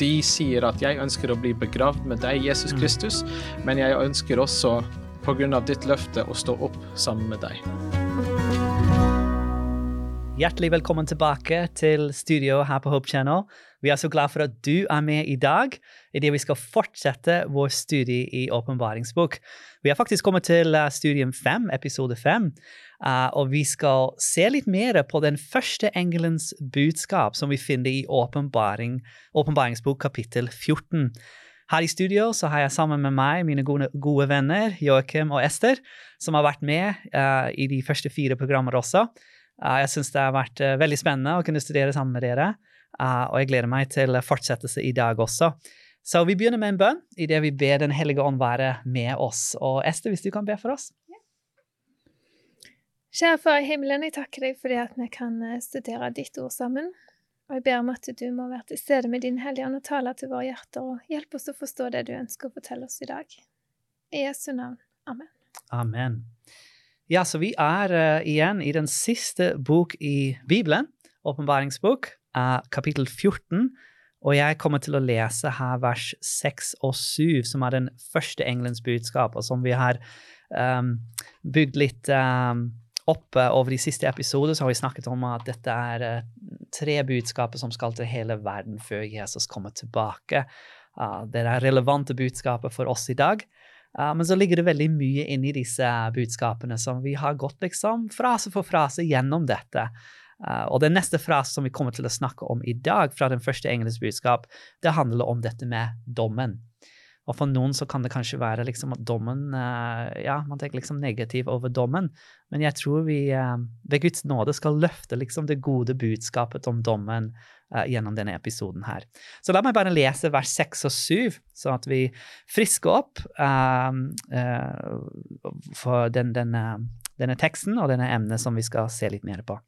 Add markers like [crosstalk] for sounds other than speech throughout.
de sier at 'jeg ønsker å bli begravd med deg, Jesus Kristus', men jeg ønsker også, pga. ditt løfte, å stå opp sammen med deg. Hjertelig velkommen tilbake til studio her på Hope Channel. Vi er så glad for at du er med i dag idet vi skal fortsette vår studie i åpenbaringsbok. Vi har faktisk kommet til studien studium fem, episode fem, uh, og vi skal se litt mer på den første engelens budskap som vi finner i åpenbaring, åpenbaringsbok kapittel 14. Her i studio så har jeg sammen med meg mine gode, gode venner Joakim og Ester, som har vært med uh, i de første fire programmer også. Uh, jeg syns det har vært veldig spennende å kunne studere sammen med dere, og jeg gleder meg til fortsettelse i dag også. Så vi begynner med en bønn idet vi ber Den hellige ånd være med oss. Og Ester, hvis du kan be for oss? Kjære Far i himmelen, jeg takker deg fordi at vi kan studere ditt ord sammen. Og jeg ber om at du må være til stede med din Hellige Ånd og tale til våre hjerter, og hjelpe oss å forstå det du ønsker å fortelle oss i dag. I Jesu navn. Amen. Amen. Ja, så vi er uh, igjen i den siste bok i Bibelen, åpenbaringsbok, uh, kapittel 14. Og jeg kommer til å lese her vers 6 og 7, som er den første engelens budskap, og som vi har um, bygd litt um, opp over de siste episoder så har vi snakket om at dette er uh, tre budskaper som skal til hele verden før Jesus kommer tilbake. Uh, det er relevante budskaper for oss i dag. Uh, men så ligger det veldig mye inni disse budskapene som vi har gått liksom frase for frase gjennom dette. og den neste frasen som vi kommer til å snakke om i dag, fra den første engelske budskap, det handler om dette med dommen. Og for noen så kan det kanskje være liksom at dommen Ja, man tenker liksom negativ over dommen, men jeg tror vi ved Guds nåde skal løfte liksom det gode budskapet om dommen uh, gjennom denne episoden her. Så la meg bare lese vers 6 og 7, så at vi frisker opp for den, denne, denne teksten og denne emnet som vi skal se litt mer på.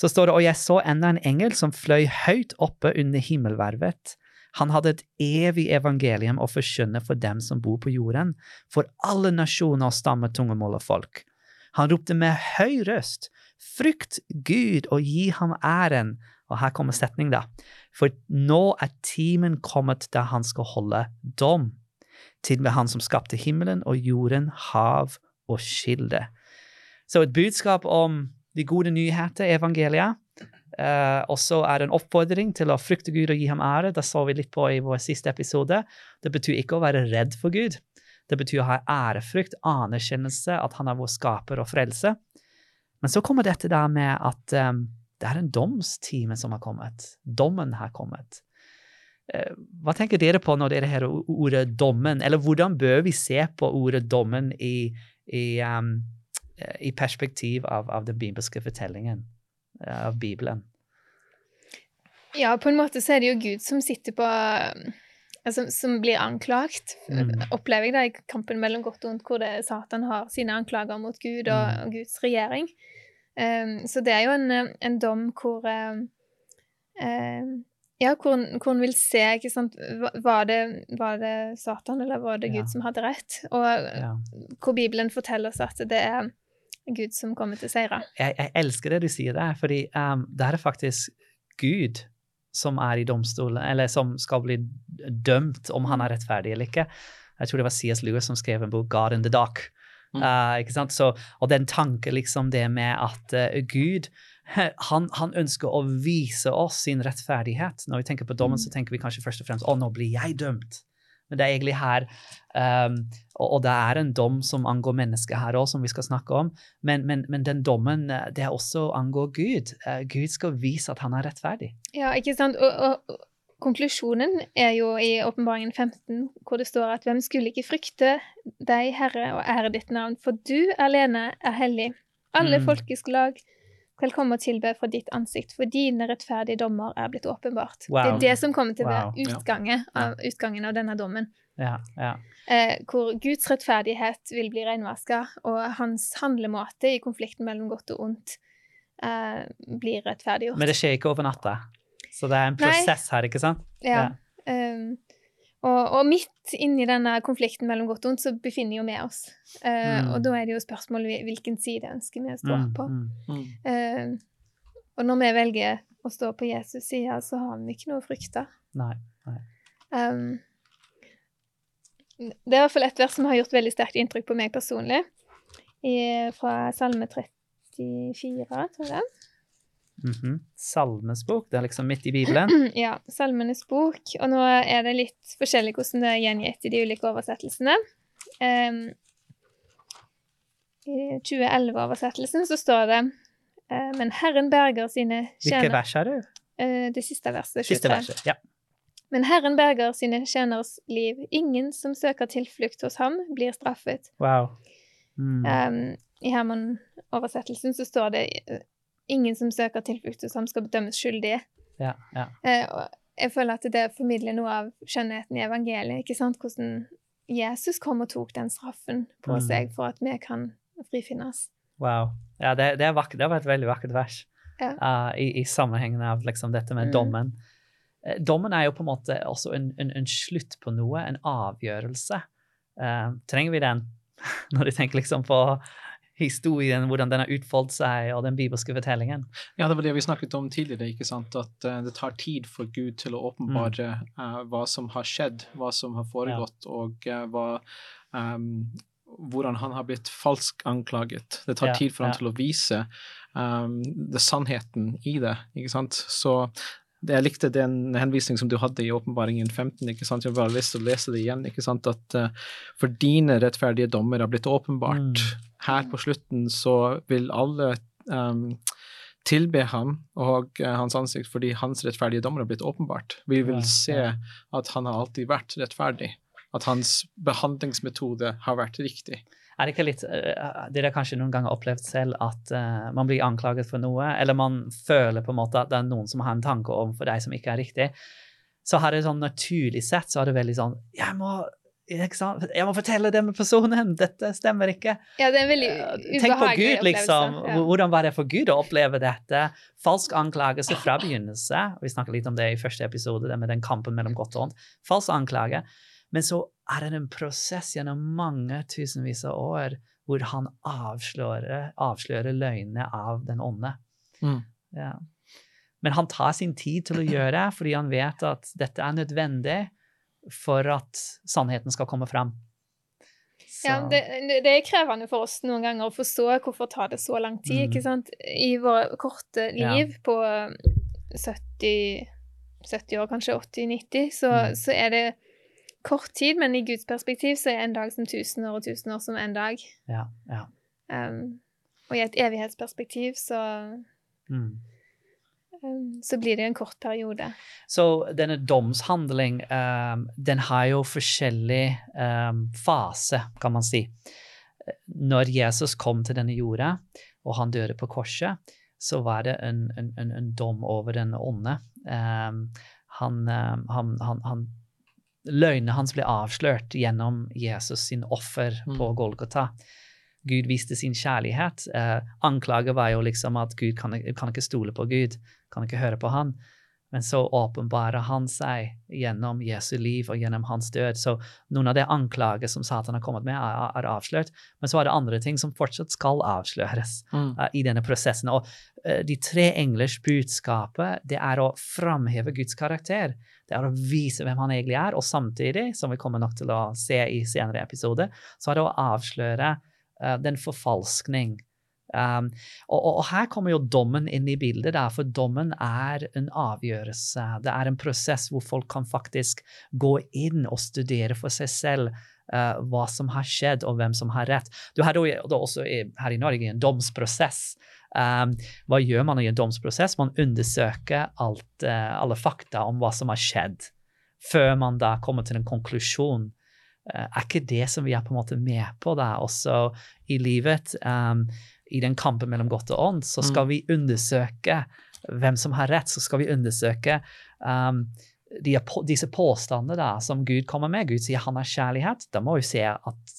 Så står det, og jeg så enda en engel som fløy høyt oppe under himmelvervet. Han hadde et evig evangelium å forkynne for dem som bor på jorden, for alle nasjoner, stammer, tungemål og folk. Han ropte med høy røst, frykt Gud og gi ham æren. Og her kommer setning, da. For nå er timen kommet da han skal holde dom. Til med han som skapte himmelen og jorden, hav og skilde. Så et budskap om de gode nyheter, evangeliet. Uh, og så er det en oppfordring til å frykte Gud og gi ham ære. Det så vi litt på i vår siste episode. Det betyr ikke å være redd for Gud. Det betyr å ha ærefrykt, anerkjennelse, at han er vår skaper og frelse. Men så kommer dette der med at um, det er en domstime som har kommet. Dommen har kommet. Uh, hva tenker dere på når dere hører ordet dommen, eller hvordan bør vi se på ordet dommen i, i, um, i perspektiv av, av, den bibelske fortellingen, av Bibelen? Ja, på en måte så er det jo Gud som sitter på altså, Som blir anklagt, mm. opplever jeg det i kampen mellom godt og ondt, hvor det Satan har sine anklager mot Gud og, mm. og Guds regjering. Um, så det er jo en, en dom hvor um, ja, hvor, hvor en vil se ikke sant? Var det, var det Satan eller var det Gud ja. som hadde rett? Og ja. hvor Bibelen forteller oss at det er Gud som kommer til å seire. Jeg, jeg elsker det du sier der, fordi um, det er faktisk Gud som er i domstolen, eller som skal bli dømt om han er rettferdig eller ikke. Jeg tror det var C.S. Lewis som skrev en bok, 'God in the Dark'. Mm. Uh, ikke sant? Så, og den tanken, liksom det med at uh, Gud han, han, ønsker å vise oss sin rettferdighet. Når vi tenker på dommen, mm. så tenker vi kanskje først og fremst å, nå blir jeg dømt. Men det er egentlig her um, og, og, det er en dom som angår mennesket her òg, som vi skal snakke om. Men, men, men, den dommen eh, det er også angår Gud. Uh, Gud skal vise at han er rettferdig. Ja, ikke sant? Og, og, konklusjonen er jo i Åpenbaringen 15, hvor det står at hvem skulle ikke frykte deg, Herre, og ære ditt navn, for du alene er hellig. Alle mm. folkeslag skal komme og tilbe fra ditt ansikt, for dine rettferdige dommer er blitt åpenbart. Wow. Det er det som kommer til å være wow. utgangen, av, utgangen av denne dommen. Ja, ja. Eh, hvor Guds rettferdighet vil bli renvaska, og hans handlemåte i konflikten mellom godt og ondt eh, blir rettferdiggjort. Men det skjer ikke over natta? Så det er en prosess Nei. her, ikke sant? Ja. ja. Um, og, og, midt inni denne konflikten mellom godt og ondt, så befinner jo vi oss. Uh, mm. Og da er det jo spørsmålet hvilken side ønsker vi å stå mm, på. Mm, uh, og når vi velger å stå på Jesus' side, så har vi ikke noe å frykte. Nei, Nei. Um, det er i hvert fall et vers som har gjort veldig sterkt inntrykk på meg personlig. I, fra Salme 34, tror jeg det -hmm. Salmens bok, det er liksom midt i Bibelen. [clears throat] Ja, Salmenes bok. Og nå er det litt forskjellig hvordan det er gjengitt i de ulike oversettelsene. Um, I 2011-oversettelsen så står det eh, Men Herren berger sine Hvilke tjenere vers er det? Uh, Det siste verset. Siste verset. Ja. Men Herren berger sine tjeneres liv. Ingen som søker tilflukt hos ham, blir straffet. Wow. Mm. Um, I Herman-oversettelsen så står det ingen som søker tilflukt hos ham, skal bedømmes skyldig. Ja, ja. Eh, jeg føler at det formidler noe av skjønnheten i evangeliet. ikke sant? Hvordan Jesus kom og tok den straffen på Mm. seg for at vi kan frifinnes. Wow. Ja, det, det var et veldig vakkert vers Ja. uh, i, i sammenhengen av liksom, dette med Mm. dommen. Eh, Dommen er jo på en måte også en, en, en slutt på noe, en avgjørelse. Uh, trenger vi den [laughs] når de tenker liksom på historien, hvordan den har utfoldt seg, og den bibelske fortellingen? Ja, det var det vi snakket om tidligere, ikke sant? at uh, det tar tid for Gud til å åpenbare eh, hva som har skjedd, hva som har foregått, og uh, hva um, hvordan han har blitt falsk anklaget. Det tar Ja, tid for han ja. til å vise um, det sannheten i det, ikke sant. Så det, jeg likte den henvisning som du hadde i Åpenbaringen 15. ikke sant? Jeg har bare lyst til å lese det igjen. ikke sant? At for dine rettferdige dommer har blitt åpenbart. Mm. Her på slutten så vil alle um, tilbe ham og uh, hans ansikt fordi hans rettferdige dommer har blitt åpenbart. Vi vil se at han har alltid vært rettferdig. At hans behandlingsmetode har vært riktig. Er det ikke litt uh, Dere har kanskje noen ganger opplevd selv at uh, man blir anklaget for noe, eller man føler på en måte at det er noen som har en tanke overfor deg som ikke er riktig. Så har det sånn naturlig sett så er det veldig sånn Jeg må? Jeg må fortelle det med personen! [laughs] Dette stemmer ikke. Ja, det er en veldig Eh, ubehagelig Tenk på Gud, liksom. Ja. Hvordan var det for Gud å oppleve dette? Falsk anklagelse fra begynnelse. Vi snakket litt om det i første episode, det med den kampen mellom godt og ondt. Falsk anklage. Men så er det en prosess gjennom mange tusenvis av år hvor han avslører, avslører løgnene av den onde. Mm. Ja. Men han tar sin tid til å gjøre fordi han vet at dette er nødvendig for at sannheten skal komme frem. Så- Ja, det, det er krevende for oss noen ganger å forstå hvorfor tar det så lang tid. Mm. ikke sant? I våre korte Ja. liv på 70, 70 år, kanskje 80-90, så, Mm. så er det kort tid, men i Guds perspektiv så er en dag som tusen år og tusen år som en dag. ja, ja. Um, og i et evighetsperspektiv så, Mm. Um, så blir det en kort periode. Så denne domshandling, um, den har jo forskjellig um, fase, kan man si. Når Jesus kom til denne jorda, og han døde på korset, så var det en, en, en, en dom over den onde. Um, han, ehm, han, han, han Løgnene hans ble avslørt gjennom Jesus sin offer på Mm. Golgata. Gud viste sin kjærlighet. Eh, anklaget var jo liksom at Gud kan, kan ikke stole på Gud, kan ikke høre på han. Men så åpenbarer han seg gjennom Jesu liv og gjennom hans død. Så noen av de anklager som Satan har kommet med, er, er avslørt. Men så er det andre ting som fortsatt skal avsløres Mm. uh, i denne prosessen. Og uh, de tre englers budskapet, det er å framheve Guds karakter. Det er å vise hvem han egentlig er, og samtidig, som vi kommer nok til å se i senere episode, så er det å avsløre uh, den forfalskning. Um, og, og, her kommer jo dommen inn i bildet, der, for dommen er en avgjørelse. Det er en prosess hvor folk kan faktisk gå inn og studere for seg selv uh, hva som har skjedd, og hvem som har rett. Du har også her i Norge en domsprosess. Um, hva gjør man i en domsprosess? Man undersøker alt, uh, alle fakta om hva som har skjedd, før man da kommer til en konklusjon. Eh, er ikke det som vi er på en måte med på da, også i livet? Um, I den kampen mellom godt og ånd, så skal Mm. vi undersøke hvem som har rett. Så skal vi undersøke um, de, disse påstandene da, som Gud kommer med. Gud sier han er kjærlighet. Da må vi se at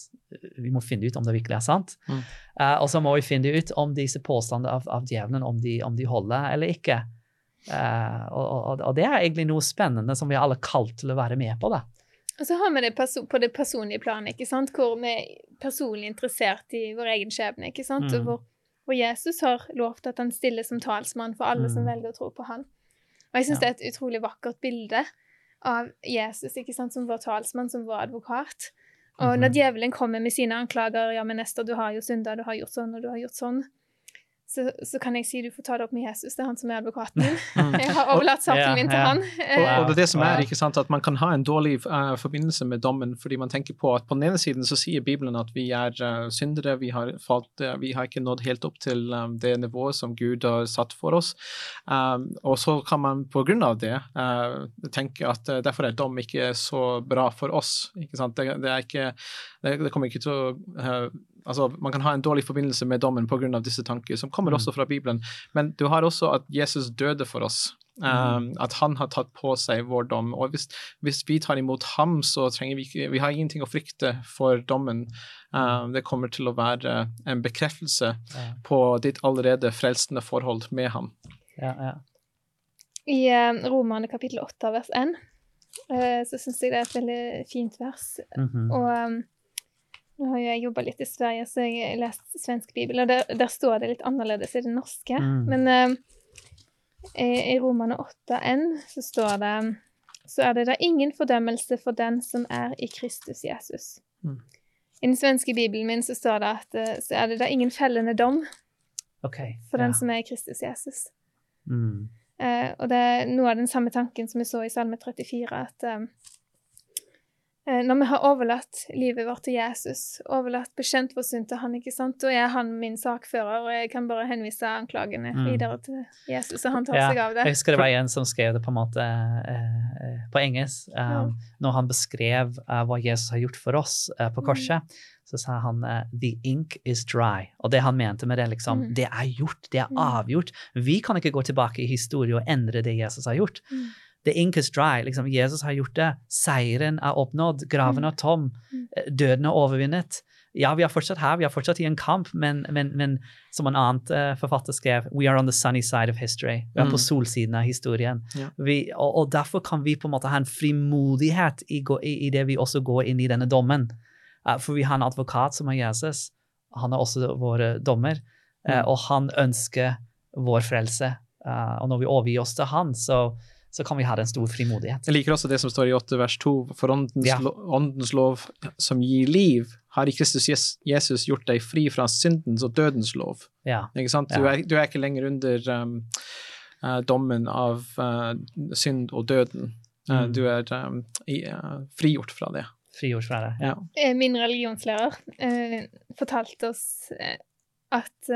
vi må finne ut om det virkelig er sant. Mm. Uh, og så må vi finne ut om disse påstandene av, av djevelen om de, om de holder eller ikke. Uh, og, og, og det er egentlig noe spennende som vi er alle kalt til å være med på. da. Og så har vi det på det personlige planet, ikke sant? hvor vi er personlig interessert i vår egen skjebne. ikke sant? Mm. Og hvor, hvor Jesus har lovt at han stiller som talsmann for alle som Mm. velger å tro på han. Og jeg syns Ja. det er et utrolig vakkert bilde av Jesus ikke sant, som vår talsmann, som vår advokat. Og når Mhm. djevelen kommer med sine anklager ja, men Ester, du har jo synda, du har gjort sånn og du har gjort sånn, så, så kan jeg si du får ta det opp med Jesus. Det er han som er advokaten min. Mm. [laughs] Jeg har overlatt saken min til han. Og, og det er det som er, ikke sant, at man kan ha en dårlig uh, forbindelse med dommen fordi man tenker på at på den ene siden så sier Bibelen at vi er uh, syndere, vi har, falt, uh, vi har ikke nådd helt opp til um, det nivået som Gud har satt for oss. Um, og så kan man på grunn av det eh, tenke at derfor er dom ikke så bra for oss. ikke sant, Det, det er ikke, det, det kommer ikke til å Altså, Man kan ha en dårlig forbindelse med dommen pga. disse tanker, som kommer Mm. også fra Bibelen. Men du har også at Jesus døde for oss. Um, at han har tatt på seg vår dom. Og hvis, hvis vi tar imot ham, så trenger vi ikke Vi har ingenting å frykte for dommen. Um, det kommer til å være en bekreftelse Ja, på ditt allerede frelsende forhold med ham. ja, ja. I uh, Romane kapittel 8 vers 1 uh, så syns jeg det er et veldig fint vers. Mhm. Og um, nå har jo jeg jobba litt i Sverige, så jeg har lest svensk bibel, og der, der står det litt annerledes i det norske. Mm. Men um, i, Romane 8n så står det så er det da ingen fordømmelse for den som er i Kristus Jesus. Mm. I den svenske bibelen min så står det at eh, så er det da ingen fellende dom okay, for ja. den som er i Kristus Jesus. Mm. Eh, og det er noe av den samme tanken som vi så i Salme 34, at eh, eh, når vi har overlatt livet vårt til Jesus, overlatt bekjent vår synd til han, ikke sant, da er han min sakfører, og jeg kan bare henvise anklagene Mm. videre til Jesus, og han tar Ja, seg av det. Jeg husker det var en som skrev det på en måte eh, eh, på engelsk. Um, Når han beskrev eh, hva Jesus har gjort for oss eh, Mm. på korset, så sa han eh, 'the ink is dry'. Og det han mente med det, liksom, Mm. det er gjort, det er avgjort. Vi kan ikke gå tilbake i historie og endre det Jesus har gjort. Mm. The ink is dry. Liksom, Jesus har gjort det. Seieren er oppnådd. Graven er tom. Mm. eh, Døden er overvunnet. Ja, vi er fortsatt her, vi er fortsatt i en kamp, men, men, men som en annen eh, forfatter skrev, we are on the sunny side of history. Vi er på Mm. solsiden av historien. Ja. Vi, og, og derfor kan vi på en måte ha en frimodighet i, i, i det vi også går inn i denne dommen. Uh, for vi har en advokat som er Jesus. Han er også vår dommer, uh, Mm. og han ønsker vår frelse. Uh, og når vi overgir oss til han, så, så kan vi ha en stor frimodighet. Jeg liker også det som står i 8 vers 2. For åndens, Ja. lov, åndens lov som gir liv, har i Kristus Jesus gjort deg fri fra syndens og dødens lov. Ja. Ikke sant? Du, er, du er ikke lenger under um, uh, dommen av uh, synd og døden. Uh, Mm. Du er um, i, frigjort fra det. Frigjort fra det. Ja. Min religionslærer eh, fortalte oss at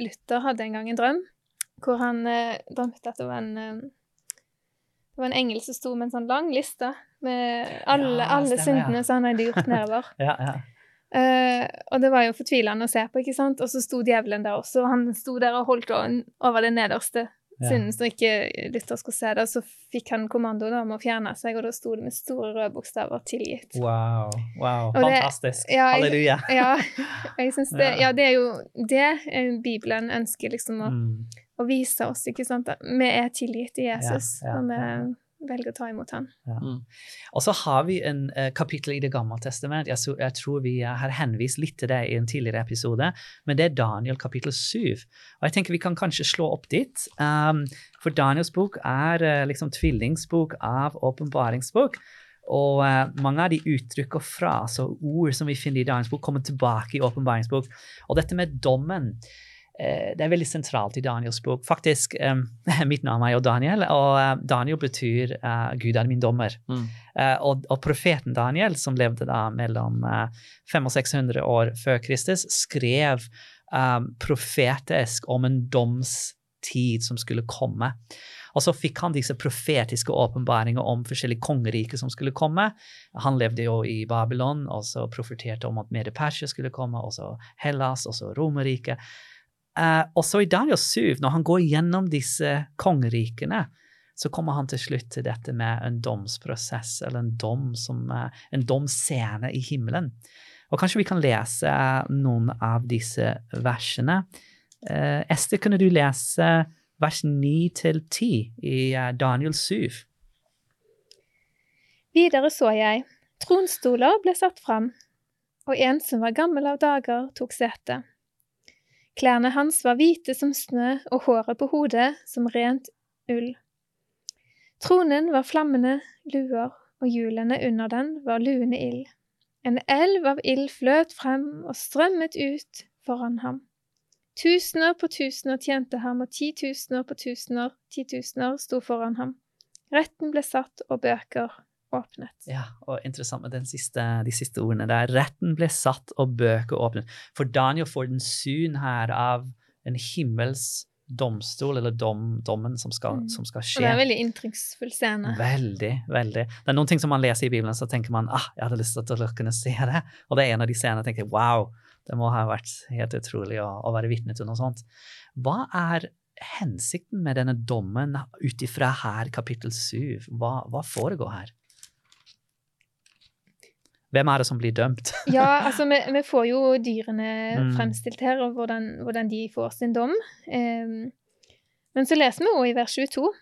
Luther hadde en gang en drøm hvor han drømte at det var en det var en engel som sto med en sånn lang liste med alle, Ja, alle syndene ja. som han hadde gjort nedover. [laughs] Ja, ja. Uh, og det var jo fortvilende å se på, ikke sant? Og så sto djevelen der også, og han sto der og holdt over den nederste Ja. synden, så ikke lytter skulle se det. Og så fikk han kommando om å fjerne seg, og da sto det med store røde bokstaver 'tilgitt'. Wow. wow. Det- Fantastisk. ja, jeg- Halleluja. Ja, jeg synes det, [laughs] Ja. det er jo det Bibelen ønsker liksom å, Mm. Å vise oss, ikke sant? At vi er tilgitt i Jesus Ja, ja, når vi velger å ta imot han. Og så har vi en uh, kapittel i Det gamle testament. Jeg, så, jeg tror vi uh, har henvist litt til det i en tidligere episode, men det er Daniel kapittel 7. Og jeg tenker vi kan kanskje slå opp dit. Um, for Daniels bok er uh, liksom tvillingsbok av åpenbaringsbok. Og uh, mange av de uttrykk og fraser og ord som vi finner i Daniels bok, kommer tilbake i åpenbaringsbok. Og dette med dommen det er veldig sentralt i Daniels bok. Faktisk, um, [laughs] Mitt navn er jo Daniel, og eh, Daniel betyr uh, 'Gud er min dommer'. Mm. Uh, og, og profeten Daniel, som levde da mellom uh, 500 og 600 år før Kristus, skrev um, profetisk om en domstid som skulle komme. Og så fikk han disse profetiske åpenbaringer om forskjellige kongeriker som skulle komme. Han levde jo i Babylon, og så profeterte om at Mede-Persia skulle komme, og så Hellas, og så Romerriket. Eh, og i Daniel 7, når han går gjennom disse kongerikene, så kommer han til slutt til dette med en domsprosess, eller en dom som, uh, en domscene i himmelen. Og kanskje vi kan lese noen av disse versene. Uh, Ester, kunne du lese vers 9 til 10 i Daniel 7? Videre så jeg, tronstoler ble satt fram, og en som var gammel av dager, tok sete. Klærne hans var hvite som snø, og håret på hodet som rent ull. Tronen var flammende luer, og hjulene under den var luende ild. En elv av ild fløt frem og strømmet ut foran ham. Tusener på tusener tjente ham, og titusener på tusener, titusener sto foran ham. Retten ble satt, og bøker åpnet. Ja, og interessant med siste, de siste ordene der. Retten ble satt, og bøker åpnet. For Daniel får den syn her av en himmels domstol, eller dom, dommen som skal, mm. som skal, skje. Og det er en veldig inntrykksfull scene. Veldig, veldig. Det er noen ting som man leser i Bibelen, så tenker man ah, jeg hadde lyst til å kunne se det. Og det er en av de scenene jeg tenker wow, det må ha vært helt utrolig å, å være vitne til noe sånt. Hva er hensikten med denne dommen ut ifra her, kapittel 7? Hva, hva foregår her? Hvem er det som blir dømt? [laughs] ja, altså vi, vi, får jo dyrene mm. fremstilt her, og hvordan, hvordan, de får sin dom. Um, men så leser vi òg i vers 22.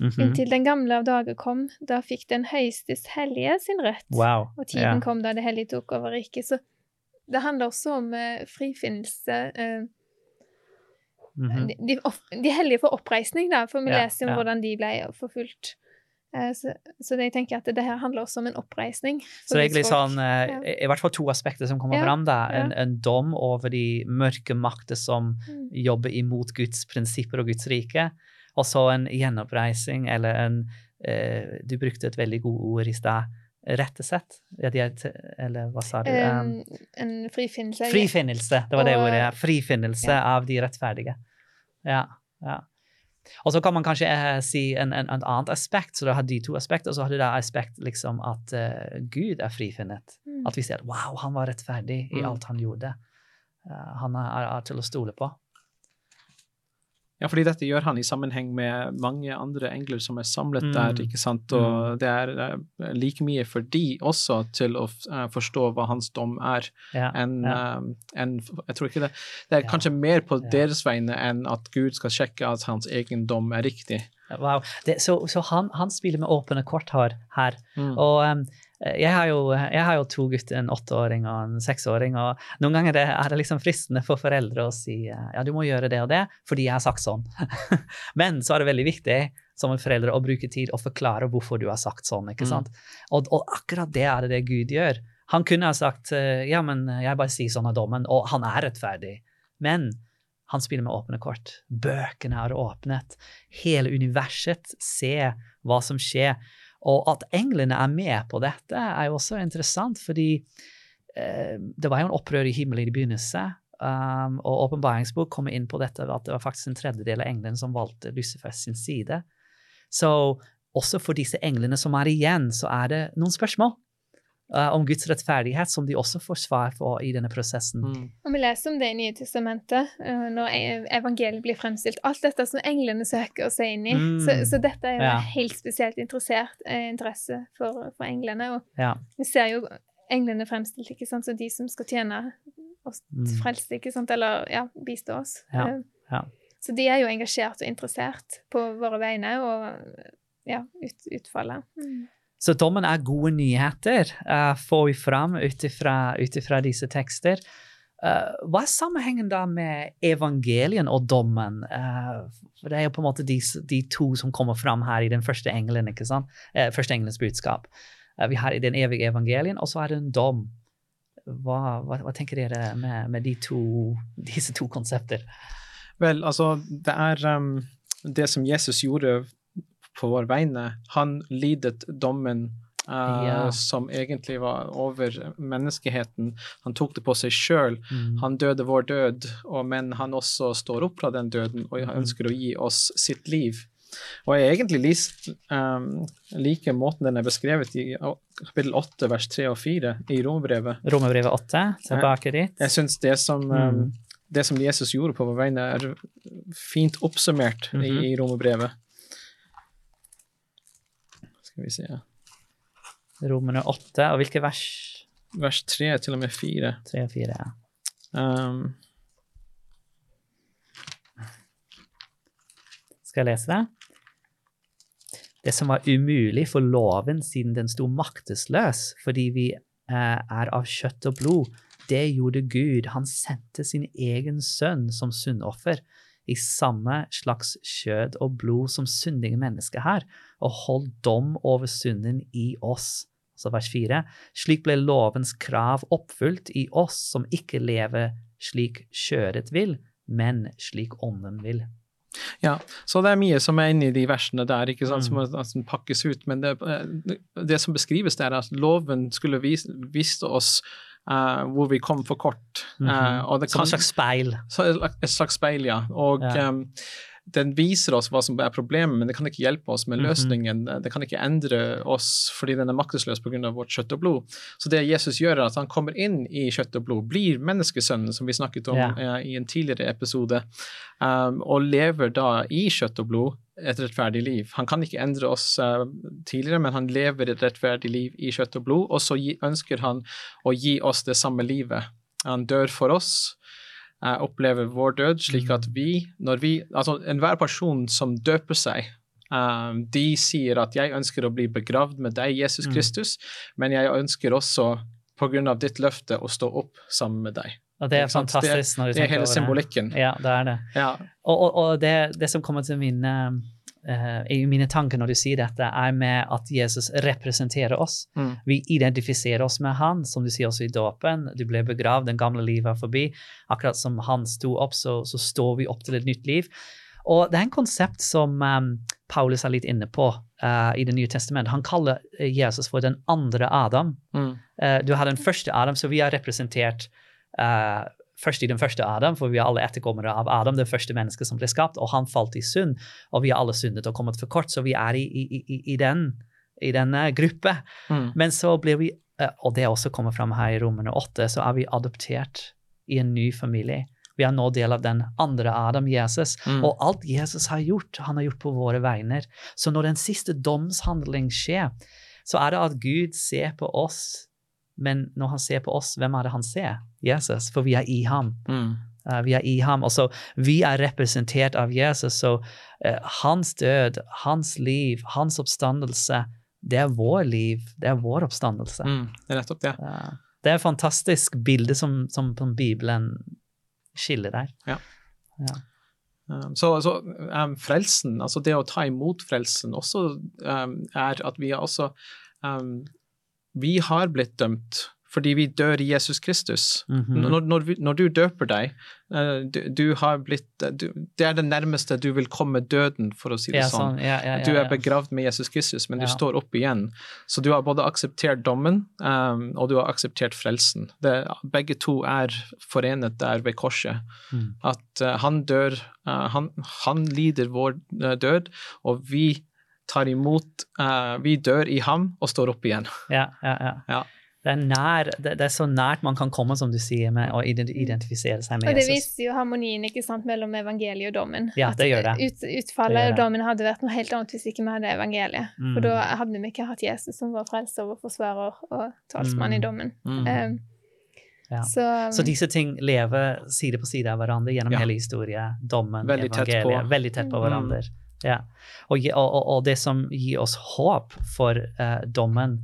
Mm -hmm. Inntil den gamle av dager kom, da fikk den høyestes hellige sin rett. Wow. Og tiden yeah. kom da det hellige tok over riket. Så det handler også om uh, frifinnelse. Uh, mm -hmm. de, de, de, hellige får oppreisning, da, for vi ja, leser om ja. hvordan de ble forfulgt. Eh, så, så jeg tenker at det her handler også om en oppreisning. Så egentlig sånn, eh, ja. i hvert fall to aspekter som kommer ja, fram. da. En, ja. en, dom over de mørke makter som mm. jobber imot Guds prinsipper og Guds rike. Og så en gjenoppreising, eller en eh, Du brukte et veldig godt ord i stad. Rettesett? Eller hva sa du? Um, en frifinnelse. Frifinnelse, det var det ordet. Frifinnelse av de rettferdige. Ja. ja. Og så kan man kanskje eh, si en, en, en annet aspekt, så du har de to aspekter, og så har du det aspekt liksom at uh, Gud er frifunnet. Mm. At vi ser wow, han var rettferdig i mm. alt han gjorde. Uh, han er, er, til å stole på. Ja, fordi dette gjør han i sammenheng med mange andre engler som er samlet mm. der, ikke sant, og mm. det er uh, like mye for de også til å uh, forstå hva hans dom er, ja, enn ja. uh, en, Jeg tror ikke det Det er kanskje mer på deres vegne enn at Gud skal sjekke at hans egen dom er riktig. Wow. Det, så, så han, han, spiller med åpne kort her, her. Mm. og um, jeg har, jo, jeg har, jo, to gutter, en åtteåring og en seksåring. og Noen ganger er det liksom fristende for foreldre å si eh, ja, du må gjøre det og det fordi jeg har sagt sånn. [laughs] Men så er det veldig viktig som en forelder å bruke tid og forklare hvorfor du har sagt sånn. ikke mm. sant? Mm. Og, og, akkurat det er det det Gud gjør. Han kunne ha sagt eh, ja, men jeg bare sier sånn av dommen, og han er rettferdig. Men han spiller med åpne kort. Bøkene er åpnet. Hele universet ser hva som skjer. Og at englene er med på dette, er jo også interessant, fordi eh, det var jo en opprør i himmelen i begynnelsen. Um, og åpenbaringsbok kommer inn på dette at det var faktisk en tredjedel av englene som valgte Lucifer sin side. Så også for disse englene som er igjen, så er det noen spørsmål uh, om Guds rettferdighet, som de også får svar på i denne prosessen. Mm. Og Vi leser om det i Nye testamentet, uh, når e- evangeliet blir fremstilt. Alt dette som englene søker å se inn i. Mm. Så, så, dette er jo ja. helt spesielt interessert, uh, interesse for, for, englene. Og ja. vi ser jo englene fremstilt ikke sant, som de som skal tjene oss mm. frelste, ikke sant, eller ja, bistå oss. Ja. Ja. Så de er jo engasjert og interessert på våre vegne og ja, ut, utfallet. Mm. Så dommen er gode nyheter, uh, får vi fram ut ifra disse tekster. Uh, hva er sammenhengen da med evangelien og dommen? Uh, for Det er jo på en måte de, de, to som kommer fram her i den første engelen, ikke sant? Uh, første engelens budskap. vi har den evige evangelien, og så er det en dom. Hva, hva, hva tenker dere med, med de to, disse to konsepter? Vel, altså, det er um, det som Jesus gjorde på vår vegne. Han lidet dommen Uh, yeah. som egentlig var over menneskeheten. Han tok det på seg sjøl. Mm. Han døde vår død, og, men han også står opp fra den døden og mm. ønsker å gi oss sitt liv. Og jeg egentlig lis, um, liker måten den er beskrevet i kapittel 8, vers 3 og 4 i Romerbrevet. Romerbrevet 8, tilbake dit. Jeg, jeg syns det, um, det, som Jesus gjorde på vår vegne, er fint oppsummert mm -hmm. i, mhm. i Romerbrevet. Skal vi se. Romerne 8. Og hvilke vers? Vers 3 til og med 4. 3 og 4, ja. Um, Skal jeg lese det? Det som var umulig for loven siden den sto maktesløs fordi vi eh, er av kjøtt og blod, det gjorde Gud. Han sendte sin egen sønn som syndoffer i samme slags kjød og blod som syndige mennesker her, og hold dom over synden i oss. Så vers 4. Slik ble lovens krav oppfylt i oss som ikke lever slik kjøret vil, men slik ånden vil. Ja, så det er mye som er inni de versene der, ikke sant, Mm. som, altså, pakkes ut. Men det, det som beskrives der, er at loven skulle vise, vise oss eh, hvor vi kom for kort. Mm -hmm. og det Som et slags speil. så et slags speil, ja. Og Ja. em, den viser oss hva som er problemet, men det kan ikke hjelpe oss med Mhm. løsningen. Det kan ikke endre oss fordi den er maktesløs pga. vårt kjøtt og blod. Så det Jesus gjør, er at han kommer inn i kjøtt og blod, blir menneskesønnen, som vi snakket om yeah. uh, i en tidligere episode, um, og lever da i kjøtt og blod et rettferdig liv. Han kan ikke endre oss uh, tidligere, men han lever et rettferdig liv i kjøtt og blod, og så gi, ønsker han å gi oss det samme livet. Han dør for oss, opplever vår død, slik at vi, når vi Altså enhver person som døper seg, Um, de sier at 'jeg ønsker å bli begravd med deg, Jesus Mm. Kristus', men jeg ønsker også, på grunn av ditt løfte, å stå opp sammen med deg. Og det er Ikke fantastisk når du Det er hele over det. symbolikken. Ja, det er det. Ja. Og, og, og det, det som kommer til mine, i mine tanker når du sier dette, er med at Jesus representerer oss. Mm. Vi identifiserer oss med han, som du sier også i dåpen. Du ble begravd, den gamle livet er forbi. Akkurat som han sto opp, så, så står vi opp til et nytt liv. Og det er en konsept som um, Paulus er litt inne på uh, i Det nye testamentet. Han kaller eh, Jesus for den andre Adam. Mm. Uh, du har den første Adam, så vi er representert eh, først i den første Adam, for vi er alle etterkommere av Adam, det første mennesket som ble skapt, og han falt i synd, og vi har alle syndet og kommet for kort, så vi er i, i, i, i den i denne gruppe. Mm. Men så blir vi, eh, og det også kommer fram her i Romerne 8, så er vi adoptert i en ny familie. Vi er nå del av den andre Adam, Jesus. Mm. Og alt Jesus har gjort, han har gjort på våre vegner. Så når den siste domshandling skjer, så er det at Gud ser på oss. Men når han ser på oss, hvem er det han ser? Jesus, for vi er i ham. Mm. Uh, vi er i ham. Og så vi er representert av Jesus, så uh, hans død, hans liv, hans oppstandelse, det er vår liv, det er vår oppstandelse. Mm. Det er nettopp det. Uh, det er et fantastisk bilde som, som, som Bibelen skiller der. Ja. Ja. Um, så så um, frelsen, altså det å ta imot frelsen, også um, er at vi er også Vi har blitt dømt fordi vi dør i Jesus Kristus. Mhm. Når, når, vi, når du døper deg, uh, du, du har blitt du, Det er det nærmeste du vil komme døden, for å si det Ja, sånn. sånn. Ja, ja, Du er begravd med Jesus Kristus, men du står opp igjen. Så du har både akseptert dommen, um, og du har akseptert frelsen. Det, begge to er forenet der ved korset. Mm. At uh, han dør, uh, han, han lider vår uh, død, og vi tar imot uh, Vi dør i ham og står opp igjen. Ja, ja, ja. Ja. Det, er nær, det, det er så nært man kan komme, som du sier, med å identifisere seg med Jesus. Og det viser jo harmonien ikke sant, mellom evangeliet og dommen. Ja, det gjør det. Ut, utfallet gjør av dommen hadde vært noe helt annet hvis ikke vi hadde evangeliet. Mm. For da hadde vi ikke hatt Jesus som vår frelser og forsvarer og talsmann i Mm. dommen. Mm. Um, Ja. Så, Så disse ting lever side på side av hverandre gjennom Ja. hele historien. Dommen, Veldig tett evangeliet. Veldig tett på Mm. Ja. Og, og, og, det som gir oss håp for eh, dommen,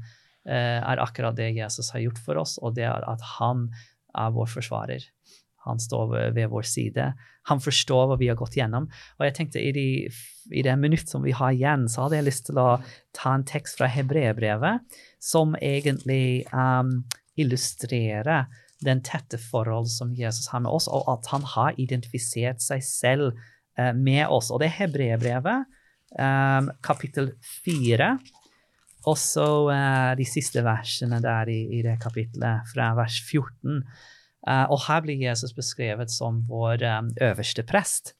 eh, er akkurat det Jesus har gjort for oss, og det er at han er vår forsvarer. Han står ved, vår side. Han forstår hva vi har gått gjennom. Og jeg tenkte i, de, i det minutt som vi har igjen, så hadde jeg lyst til å ta en tekst fra hebreerbrevet som egentlig um, illustrerer den tette forhold som Jesus har med oss, og at han har identifisert seg selv med oss. Og det er hebreerbrevet, um, kapittel fire. Og så eh, de siste versene der i, i det kapitlet, fra vers 14. Eh, og her blir Jesus beskrevet som vår øverste prest.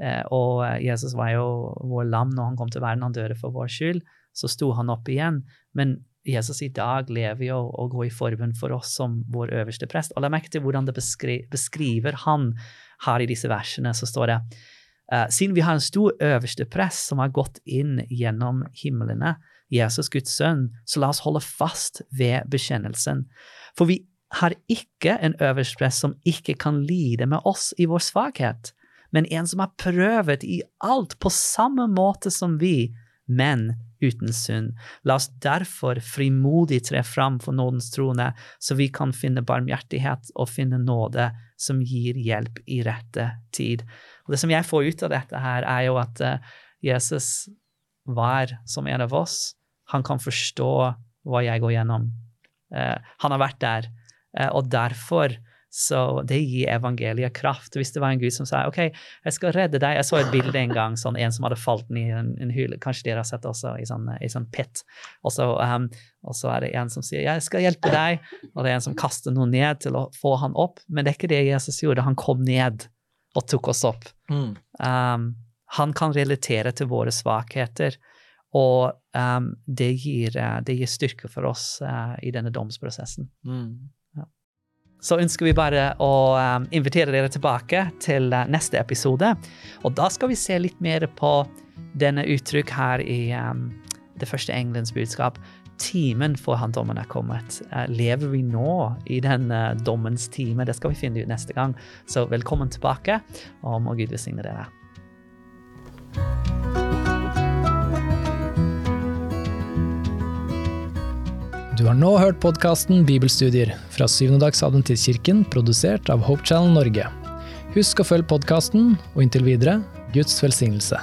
Eh, og eh, Jesus var jo vår lam når han kom til verden, han døde for vår skyld. Så sto han opp igjen. Men Jesus i dag lever jo og går i forbund for oss som vår øverste prest. Og la merke til hvordan det beskri beskriver han her i disse versene. Så står det eh, siden vi har en stor øverste press som har gått inn gjennom himlene, Jesus Guds sønn, så la oss holde fast ved bekjennelsen. For vi har ikke en øverste prest som ikke kan lide med oss i vår svakhet, men en som har prøvet i alt på samme måte som vi, men uten synd. La oss derfor frimodig tre fram for nådens trone, så vi kan finne barmhjertighet og finne nåde som gir hjelp i rette tid. Det som jeg får ut av dette her, er jo at uh, Jesus var som en av oss. Han kan forstå hva jeg går gjennom. Uh, han har vært der, uh, og derfor så det gir evangeliet kraft. Hvis det var en gud som sa OK, jeg skal redde deg Jeg så et bilde en gang, sånn en som hadde falt ned i en, en hule. Kanskje dere har sett det også, i sånn, i sånn pit. Og så, um, og så er det en som sier 'jeg skal hjelpe deg', og det er en som kaster noe ned til å få han opp. Men det er ikke det Jesus gjorde. Han kom ned og tok oss opp. Mm. Um, han kan relatere til våre svakheter, og um, det, gir, uh, det, gir, styrke for oss uh, i denne domsprosessen. Mm så ønsker vi bare å um, invitere dere tilbake til uh, neste episode. Og da skal vi se litt mer på denne uttrykk her i um, det første engelens budskap. Timen for han dommen er kommet. Uh, lever vi nå i den uh, dommens time? Det skal vi finne ut neste gang. Så velkommen tilbake, og må Gud velsigne dere. Du har nå hørt podkasten Bibelstudier fra Syvendedagsadventistkirken, produsert av Hope Channel Norge. Husk å følge podkasten, og inntil videre Guds velsignelse.